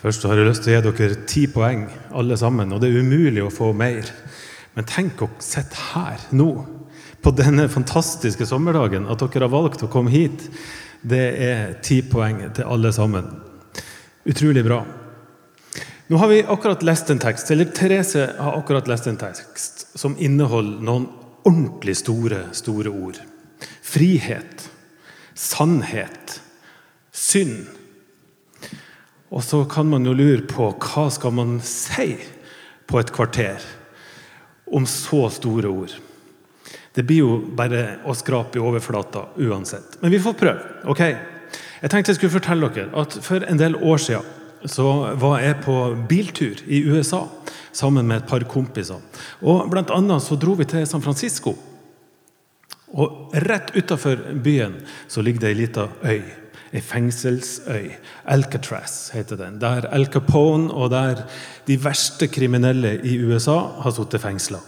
Først har jeg lyst til å gi dere ti poeng, alle sammen. Og det er umulig å få mer. Men tenk å sitte her nå, på denne fantastiske sommerdagen, at dere har valgt å komme hit. Det er ti poeng til alle sammen. Utrolig bra. Nå har vi akkurat lest en tekst, eller Therese har akkurat lest en tekst som inneholder noen ordentlig store, store ord. Frihet, sannhet, synd og så kan man jo lure på hva skal man si på et kvarter om så store ord. Det blir jo bare å skrape i overflata uansett. Men vi får prøve. ok? Jeg tenkte jeg skulle fortelle dere at For en del år siden så var jeg på biltur i USA sammen med et par kompiser. Og Blant annet så dro vi til San Francisco. Og Rett utafor byen så ligger det ei lita øy ei fengselsøy. Alcatraz heter den. Der Al Capone og der de verste kriminelle i USA har sittet fengsla.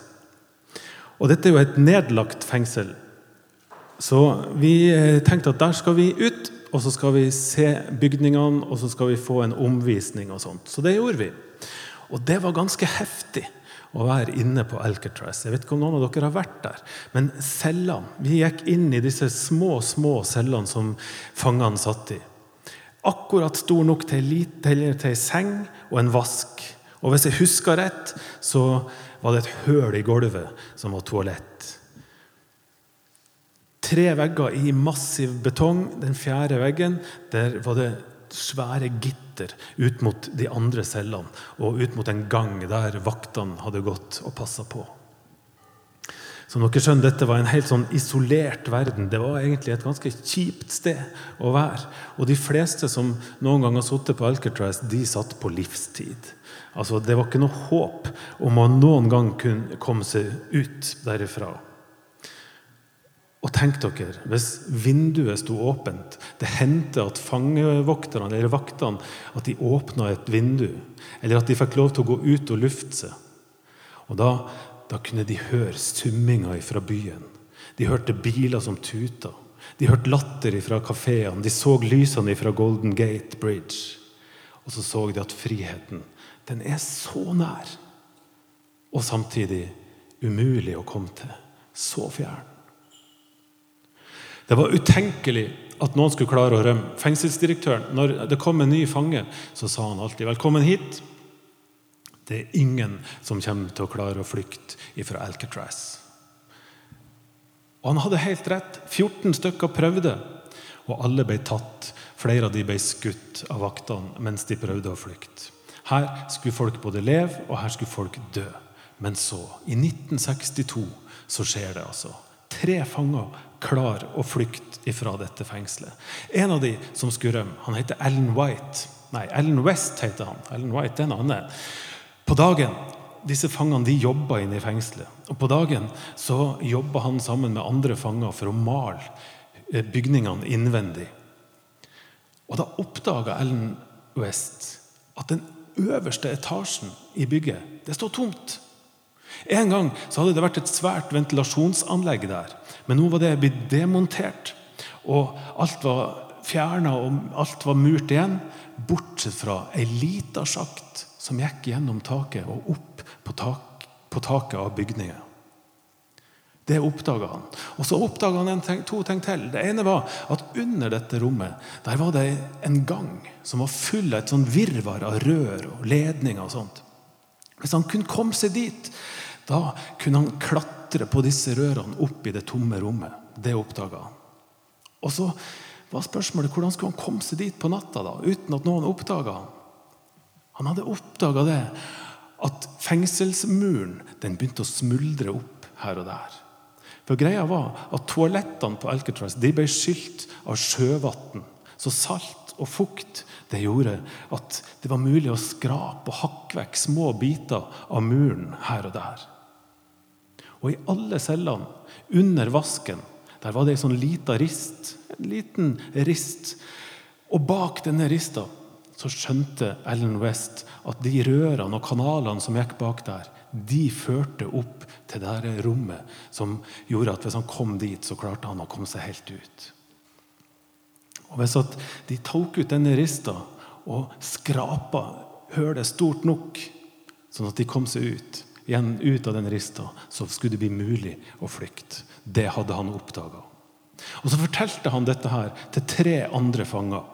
Og dette er jo et nedlagt fengsel. Så vi eh, tenkte at der skal vi ut, og så skal vi se bygningene, og så skal vi få en omvisning og sånt. Så det gjorde vi. Og det var ganske heftig å være inne på Alcatraz. Jeg vet ikke om noen av dere har vært der. Men cellene Vi gikk inn i disse små små cellene som fangene satt i. Akkurat stor nok til ei seng og en vask. Og hvis jeg husker rett, så var det et høl i gulvet som var toalett. Tre vegger i massiv betong. Den fjerde veggen der var det svære gitter ut mot de andre cellene og ut mot en gang der vaktene hadde gått og passa på. Som dere skjønner, Dette var en helt sånn isolert verden. Det var egentlig et ganske kjipt sted å være. Og de fleste som noen gang har sittet på Alcatraz, de satt på livstid. Altså, Det var ikke noe håp om å noen gang kunne komme seg ut derifra. Og tenk dere, hvis vinduet sto åpent Det hendte at fangevokterne eller vaktene at de åpna et vindu. Eller at de fikk lov til å gå ut og lufte seg. Og da, da kunne de høre summinga fra byen. De hørte biler som tuta. De hørte latter fra kafeene. De så lysene fra Golden Gate Bridge. Og så så de at friheten, den er så nær. Og samtidig umulig å komme til. Så fjern. Det var utenkelig at noen skulle klare å rømme. Fengselsdirektøren, når det kom en ny fange, så sa han alltid 'velkommen hit'. Det er ingen som kommer til å klare å flykte fra Alcatraz. Og han hadde helt rett. 14 stykker prøvde, og alle ble tatt. Flere av de ble skutt av vaktene mens de prøvde å flykte. Her skulle folk både leve, og her skulle folk dø. Men så, i 1962, så skjer det altså. Tre fanger klare å flykte fra dette fengselet. En av de som skulle rømme, han heter Ellen White. Nei, Ellen West heter han. Ellen White er en annen. På dagen disse fangene de jobba inne i fengselet. Og På dagen så jobba han sammen med andre fanger for å male eh, bygningene innvendig. Og Da oppdaga Ellen West at den øverste etasjen i bygget det står tomt. En gang så hadde det vært et svært ventilasjonsanlegg der. Men nå var det blitt demontert. Og alt var fjerna, og alt var murt igjen. Bortsett fra ei lita sjakt som gikk gjennom taket og opp på, tak, på taket av bygningen. Det oppdaga han. Og så oppdaga han en, to ting til. Det ene var at under dette rommet der var det en gang som var full av et sånn virvar av rør og ledninger. og sånt. Hvis han kunne komme seg dit, da kunne han klatre på disse rørene opp i det tomme rommet. Det oppdaga han. Og så var spørsmålet hvordan skulle han komme seg dit på natta da, uten at noen oppdaga han. Han hadde oppdaga det at fengselsmuren den begynte å smuldre opp her og der. For greia var at Toalettene på Alcatraz de ble skylt av sjøvann. Så salt og fukt det gjorde at det var mulig å skrape og hakke vekk små biter av muren her og der. Og i alle cellene, under vasken, der var det ei sånn lita rist. En liten rist. Og bak denne rista så skjønte Ellen West at de rørene og kanalene som gikk bak der, de førte opp til det rommet som gjorde at hvis han kom dit, så klarte han å komme seg helt ut. Og Hvis de tok ut denne rista og skrapa hølet stort nok, sånn at de kom seg ut. Igjen ut av den rista, så skulle det bli mulig å flykte. Det hadde han oppdaga. Og så fortalte han dette her til tre andre fanger.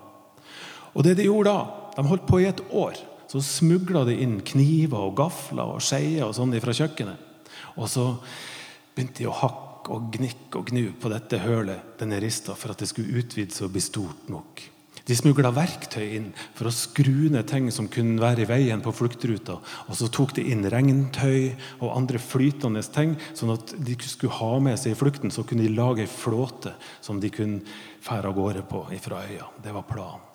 Og det de gjorde da, de holdt på i et år. Så smugla de inn kniver og gafler og skeier og sånn fra kjøkkenet. Og så begynte de å hakke og gnikke og gnu på dette hølet, denne rista, for at det skulle utvides og bli stort nok. De smugla verktøy inn for å skru ned ting som kunne være i veien på fluktruta. Og så tok de inn regntøy og andre flytende ting, sånn at de skulle ha med seg i flukten. Så kunne de lage ei flåte som de kunne fære av gårde på fra øya. Det var planen.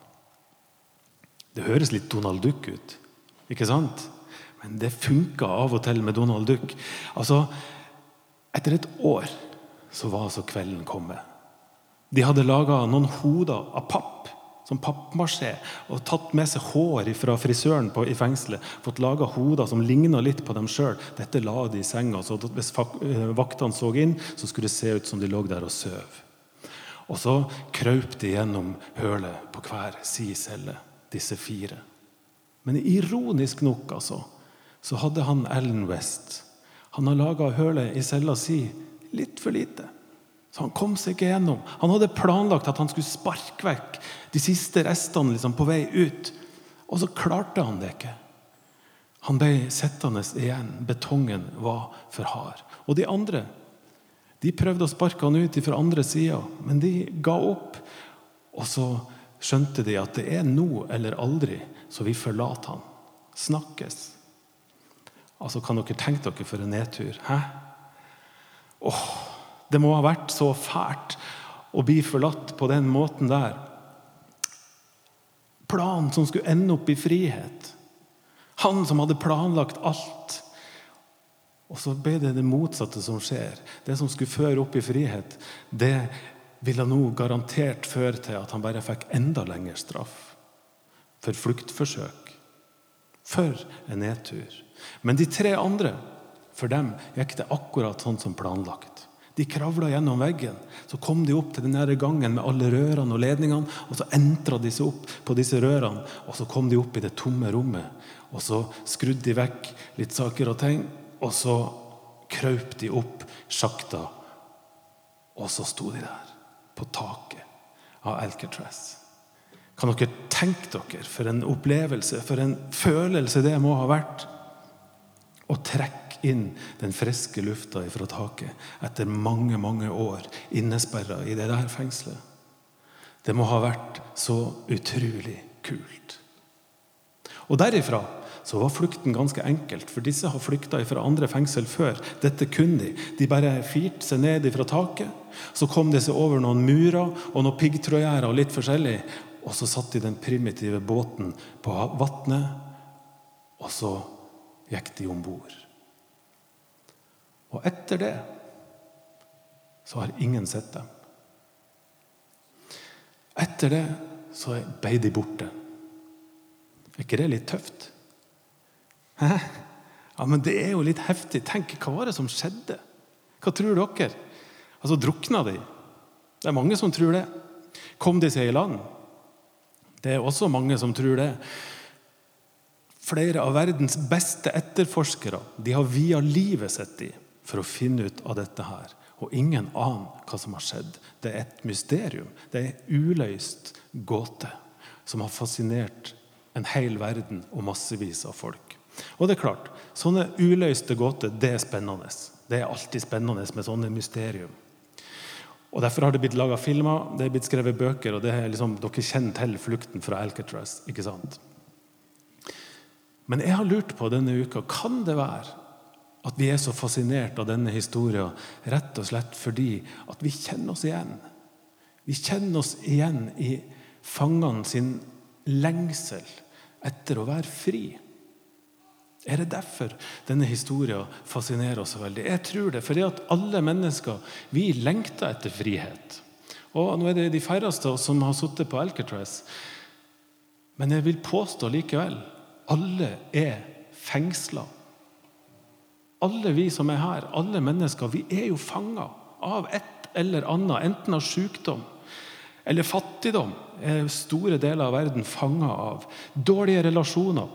Det høres litt Donald Duck ut, ikke sant? Men det funka av og til med Donald Duck. Altså, etter et år så var altså kvelden kommet. De hadde laga noen hoder av papp som pappmasjé og tatt med seg hår fra frisøren på, i fengselet. Fått laga hoder som ligna litt på dem sjøl. Dette la de i senga. så Hvis eh, vaktene så inn, så skulle det se ut som de lå der og søv. Og så krøp de gjennom hølet på hver si celle, disse fire. Men ironisk nok, altså, så hadde han Ellen West Han har laga hølet i cella si litt for lite. Så han kom seg ikke gjennom. Han hadde planlagt at han skulle sparke vekk de siste restene liksom, på vei ut. Og så klarte han det ikke. Han ble sittende igjen. Betongen var for hard. Og de andre de prøvde å sparke han ut fra andre sida, men de ga opp. Og så skjønte de at det er nå eller aldri, så vi forlater han. Snakkes. Altså, Kan dere tenke dere for en nedtur? Hæ? Åh, det må ha vært så fælt å bli forlatt på den måten der. Planen som skulle ende opp i frihet. Han som hadde planlagt alt. Og så ble det det motsatte som skjer. Det som skulle føre opp i frihet, det ville nå garantert føre til at han bare fikk enda lengre straff. For fluktforsøk. For en nedtur. Men de tre andre, for dem gikk det akkurat sånn som planlagt. De kravla gjennom veggen. Så kom de opp til den gangen med alle rørene og ledningene. og Så entra de seg opp på disse rørene, og så kom de opp i det tomme rommet. og Så skrudde de vekk litt saker og ting, og så kraup de opp sjakta. Og så sto de der, på taket av Alcatraz. Kan dere tenke dere for en opplevelse, for en følelse det må ha vært? Å trekke inn den friske lufta fra taket etter mange, mange år innesperra i det der fengselet. Det må ha vært så utrolig kult. Og derifra så var flukten ganske enkelt, for disse har flykta fra andre fengsel før. Dette kunne de. De bare firte seg ned fra taket. Så kom de seg over noen murer og noen piggtrådgjerder og litt forskjellig. Og så satt de den primitive båten på vannet, og så gikk de om bord. Og etter det så har ingen sett dem. Etter det så ble de borte. Er ikke det litt tøft? Hæ? Ja, men det er jo litt heftig. Tenk, hva var det som skjedde? Hva tror dere? Altså, Drukna de? Det er mange som tror det. Kom de seg i land? Det er også mange som tror det. Flere av verdens beste etterforskere de har via livet sitt i for å finne ut av dette her. Og ingen aner hva som har skjedd. Det er et mysterium. Det er en uløst gåte som har fascinert en hel verden og massevis av folk. Og det er klart, Sånne uløste gåter det er spennende. Det er alltid spennende med sånne mysterium. Og Derfor har det blitt laga filmer, det er blitt skrevet bøker, og det er liksom, dere kjenner til flukten fra Alcatraz. ikke sant? Men jeg har lurt på denne uka kan det være at vi er så fascinert av denne historien rett og slett fordi at vi kjenner oss igjen. Vi kjenner oss igjen i fangene sin lengsel etter å være fri. Er det derfor denne historien fascinerer oss så veldig? Jeg tror det, fordi at alle mennesker vi lengter etter frihet. Og Nå er det de færreste av oss som har sittet på Alcatraz. Men jeg vil påstå likevel alle er fengsla alle vi som er her, alle mennesker, vi er jo fanga av et eller annet. Enten av sykdom eller fattigdom. er store deler av verden fanga av. Dårlige relasjoner,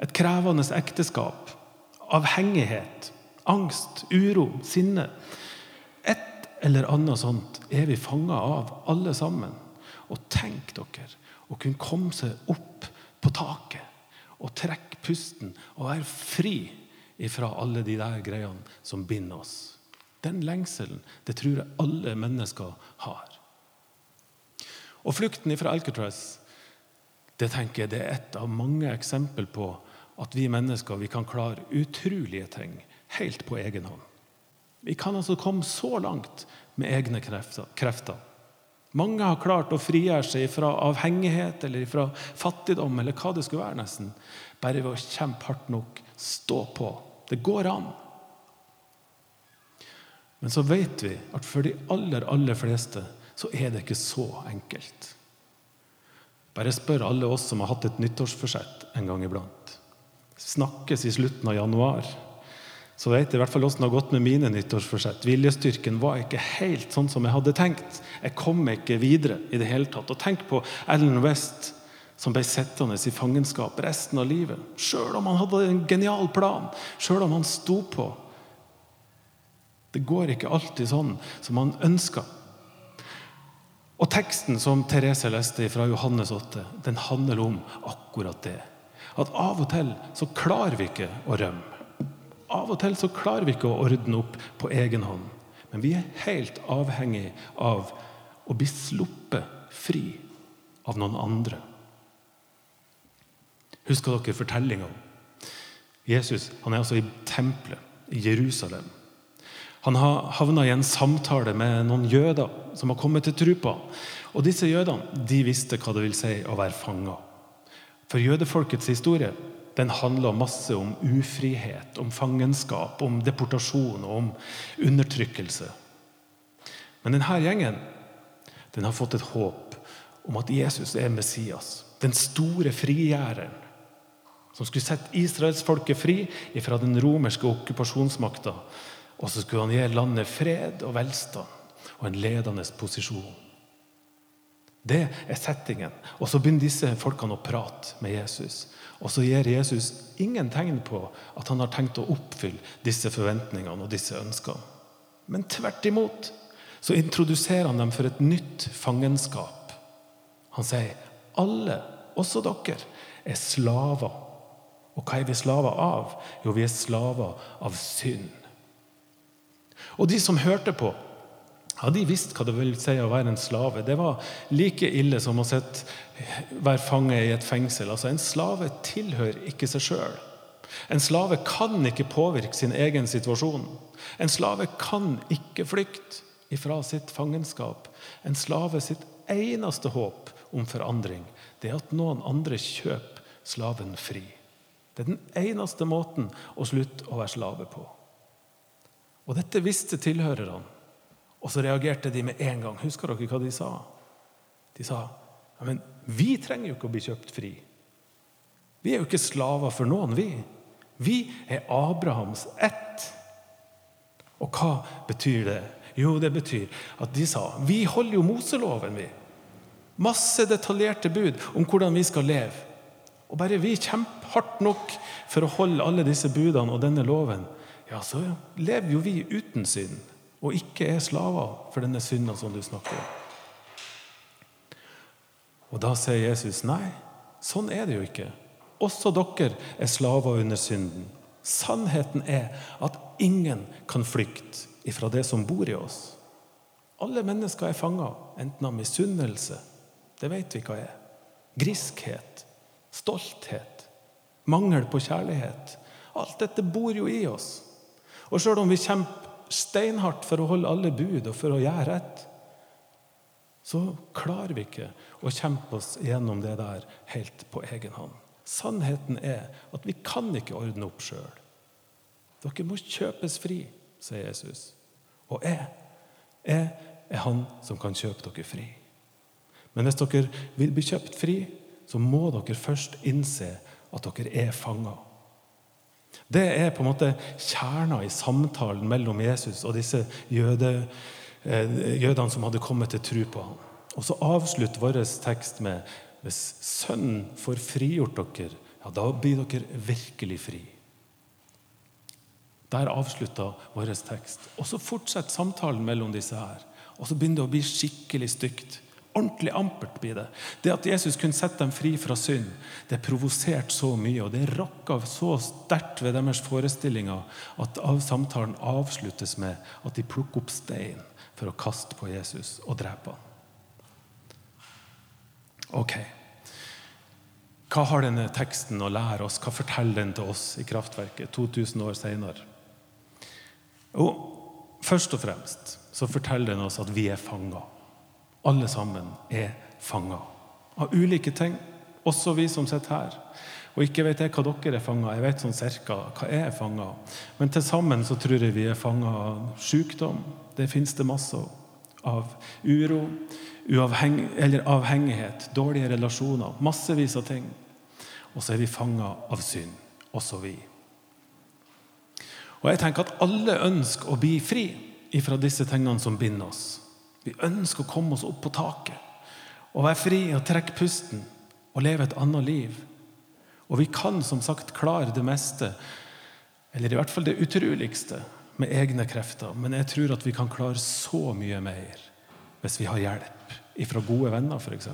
et krevende ekteskap, avhengighet, angst, uro, sinne. Et eller annet sånt er vi fanga av, alle sammen. Og tenk dere å kunne komme seg opp på taket og trekke pusten og være fri ifra alle de der greiene som binder oss. Den lengselen det tror jeg alle mennesker har. Og flukten fra Alcatraz det tenker jeg det er et av mange eksempler på at vi mennesker vi kan klare utrolige ting helt på egen hånd. Vi kan altså komme så langt med egne krefter. Mange har klart å frigjøre seg fra avhengighet eller fra fattigdom, eller hva det skulle være, nesten, bare ved å kjempe hardt nok, stå på. Det går an. Men så vet vi at for de aller, aller fleste så er det ikke så enkelt. Bare spør alle oss som har hatt et nyttårsforsett en gang iblant. Snakkes i slutten av januar. Så vet jeg i hvert fall åssen det har gått med mine nyttårsforsett. Viljestyrken var ikke helt sånn som jeg hadde tenkt. Jeg kom ikke videre i det hele tatt. Og tenk på Ellen West, som ble sittende i fangenskap resten av livet. Sjøl om han hadde en genial plan, sjøl om han sto på det går ikke alltid sånn som han ønska. Og teksten som Therese leste fra Johannes 8, den handler om akkurat det. At av og til så klarer vi ikke å rømme. Av og til så klarer vi ikke å ordne opp på egen hånd. Men vi er helt avhengig av å bli sluppet fri av noen andre. Husker dere fortellinga? Jesus han er altså i tempelet i Jerusalem. Han har havna i en samtale med noen jøder som har kommet til tro på Og disse jødene de visste hva det vil si å være fanga. For jødefolkets historie den handler masse om ufrihet, om fangenskap, om deportasjon og om undertrykkelse. Men denne gjengen den har fått et håp om at Jesus er Messias, den store frigjæreren som skulle sette israelsfolket fri fra den romerske okkupasjonsmakta og så skulle han gi landet fred og velstand og en ledende posisjon. Det er settingen. Og så begynner disse folkene å prate med Jesus. Og så gir Jesus ingen tegn på at han har tenkt å oppfylle disse forventningene og disse ønskene. Men tvert imot så introduserer han dem for et nytt fangenskap. Han sier alle, også dere, er slaver. Og hva er vi slaver av? Jo, vi er slaver av synd. Og de som hørte på, ja, de visste hva det vil si å være en slave. Det var like ille som å sitte, være fange i et fengsel. Altså, En slave tilhører ikke seg sjøl. En slave kan ikke påvirke sin egen situasjon. En slave kan ikke flykte ifra sitt fangenskap. En slave sitt eneste håp om forandring det er at noen andre kjøper slaven fri. Det er den eneste måten å slutte å være slave på. Og dette visste tilhørerne. Og så reagerte de med en gang. Husker dere hva de sa? De sa ja, men vi trenger jo ikke å bli kjøpt fri. Vi er jo ikke slaver for noen, vi. Vi er Abrahams ett. Og hva betyr det? Jo, det betyr at de sa vi holder jo Moseloven, vi. Masse detaljerte bud om hvordan vi skal leve. Og bare vi kjemper hardt nok for å holde alle disse budene og denne loven, ja, så lever jo vi uten synd og ikke er slaver for denne synda som du snakker om. Og da sier Jesus nei, sånn er det jo ikke. Også dere er slaver under synden. Sannheten er at ingen kan flykte ifra det som bor i oss. Alle mennesker er fanga, enten av misunnelse Det vet vi hva er. Griskhet, stolthet, mangel på kjærlighet. Alt dette bor jo i oss. Og sjøl om vi kjemper steinhardt for å holde alle bud og for å gjøre rett, så klarer vi ikke å kjempe oss gjennom det der helt på egen hånd. Sannheten er at vi kan ikke ordne opp sjøl. Dere må kjøpes fri, sier Jesus. Og jeg, jeg er han som kan kjøpe dere fri. Men hvis dere vil bli kjøpt fri, så må dere først innse at dere er fanga. Det er på en måte kjerna i samtalen mellom Jesus og disse jøde, eh, jødene som hadde kommet til tro på ham. Og så avslutter vår tekst med hvis Sønnen får frigjort dere, ja, da blir dere virkelig fri. Der avslutta vår tekst. Og så fortsetter samtalen mellom disse her. Og så begynner det å bli skikkelig stygt. Ordentlig ampert blir det. Det at Jesus kunne sette dem fri fra synd, det provoserte så mye, og det rakka så sterkt ved deres forestillinger at samtalen avsluttes med at de plukker opp stein for å kaste på Jesus og drepe ham. Ok. Hva har denne teksten å lære oss? Hva forteller den til oss i kraftverket 2000 år senere? Jo, først og fremst så forteller den oss at vi er fanga. Alle sammen er fanga av ulike ting, også vi som sitter her. Og ikke vet jeg hva dere er fanga Jeg vet sånn cirka hva jeg er fanga Men til sammen så tror jeg vi er fanga av sykdom. Det fins det masse av. Uro, uavheng eller avhengighet, dårlige relasjoner. Massevis av ting. Og så er vi fanga av synd, også vi. Og jeg tenker at alle ønsker å bli fri ifra disse tingene som binder oss. Vi ønsker å komme oss opp på taket og være fri og trekke pusten og leve et annet liv. Og vi kan som sagt klare det meste, eller i hvert fall det utroligste, med egne krefter. Men jeg tror at vi kan klare så mye mer hvis vi har hjelp fra gode venner, f.eks.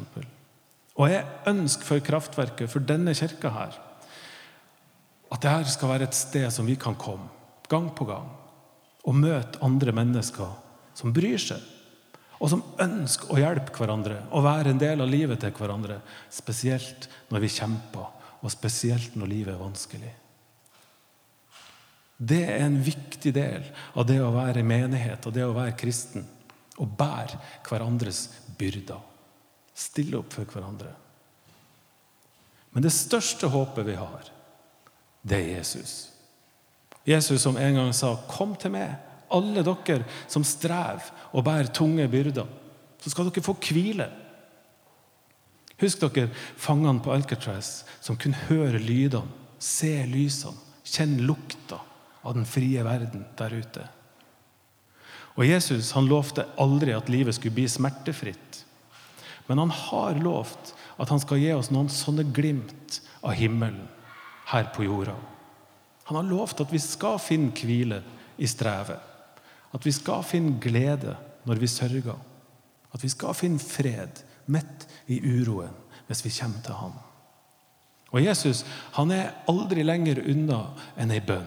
Og jeg ønsker for kraftverket, for denne kirka her, at dette skal være et sted som vi kan komme gang på gang og møte andre mennesker som bryr seg, og som ønsker å hjelpe hverandre og være en del av livet til hverandre. Spesielt når vi kjemper, og spesielt når livet er vanskelig. Det er en viktig del av det å være menighet og det å være kristen. Å bære hverandres byrder. Stille opp for hverandre. Men det største håpet vi har, det er Jesus. Jesus som en gang sa, 'Kom til meg, alle dere som strever og bærer tunge byrder.' Så skal dere få hvile. Husk dere fangene på Alcatraz som kunne høre lydene, se lysene, kjenne lukta av den frie verden der ute. Og Jesus han lovte aldri at livet skulle bli smertefritt. Men han har lovt at han skal gi oss noen sånne glimt av himmelen her på jorda. Han har lovt at vi skal finne hvile i strevet. At vi skal finne glede når vi sørger. At vi skal finne fred midt i uroen hvis vi kommer til ham. Og Jesus han er aldri lenger unna enn ei bønn.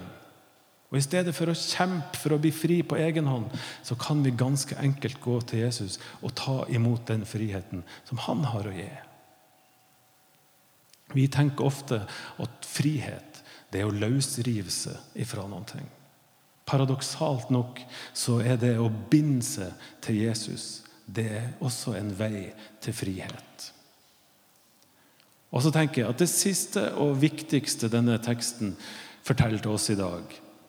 Og I stedet for å kjempe for å bli fri på egen hånd, så kan vi ganske enkelt gå til Jesus og ta imot den friheten som han har å gi. Vi tenker ofte at frihet det er å løsrive seg ifra noen ting. Paradoksalt nok så er det å binde seg til Jesus det er også en vei til frihet. Og så tenker jeg at Det siste og viktigste denne teksten forteller til oss i dag,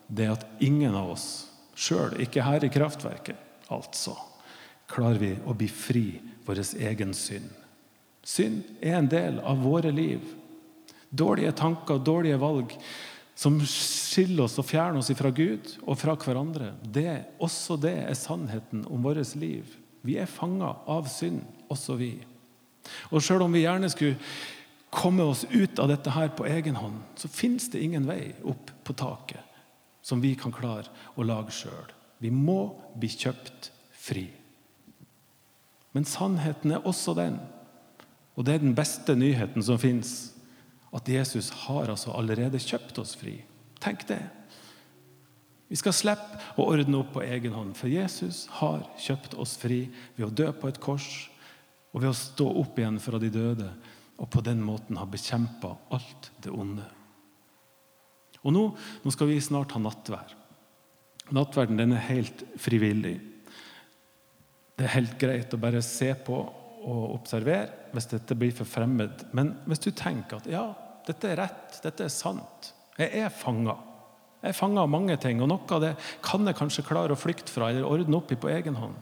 det er at ingen av oss, sjøl ikke her i kraftverket, altså, klarer vi å bli fri vår egen synd. Synd er en del av våre liv. Dårlige tanker, dårlige valg som skiller oss og fjerner oss fra Gud og fra hverandre. Det, også det er sannheten om vårt liv. Vi er fanga av synd, også vi. Og Sjøl om vi gjerne skulle komme oss ut av dette her på egen hånd, så fins det ingen vei opp på taket som vi kan klare å lage sjøl. Vi må bli kjøpt fri. Men sannheten er også den, og det er den beste nyheten som fins, at Jesus har altså allerede kjøpt oss fri. Tenk det. Vi skal slippe å ordne opp på egen hånd, for Jesus har kjøpt oss fri ved å dø på et kors og ved å stå opp igjen fra de døde, og på den måten ha bekjempa alt det onde. Og nå, nå, skal vi snart ha nattvær. Nattverden den er helt frivillig. Det er helt greit å bare se på og observere hvis dette blir for fremmed. Men hvis du tenker at ja, dette er rett, dette er sant. Jeg er fanga. Jeg er fanga av mange ting, og noe av det kan jeg kanskje klare å flykte fra eller ordne opp i på egen hånd.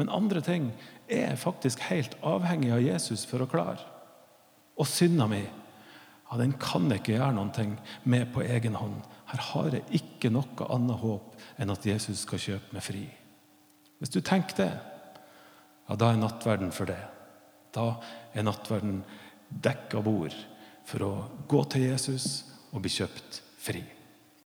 Men andre ting er faktisk helt avhengig av Jesus for å klare. Og synda mi, ja, den kan jeg ikke gjøre noe med på egen hånd. Her har jeg ikke noe annet håp enn at Jesus skal kjøpe meg fri. Hvis du tenker det, ja, da er nattverden for det. Da er nattverden dekka bord for å gå til Jesus og bli kjøpt fri.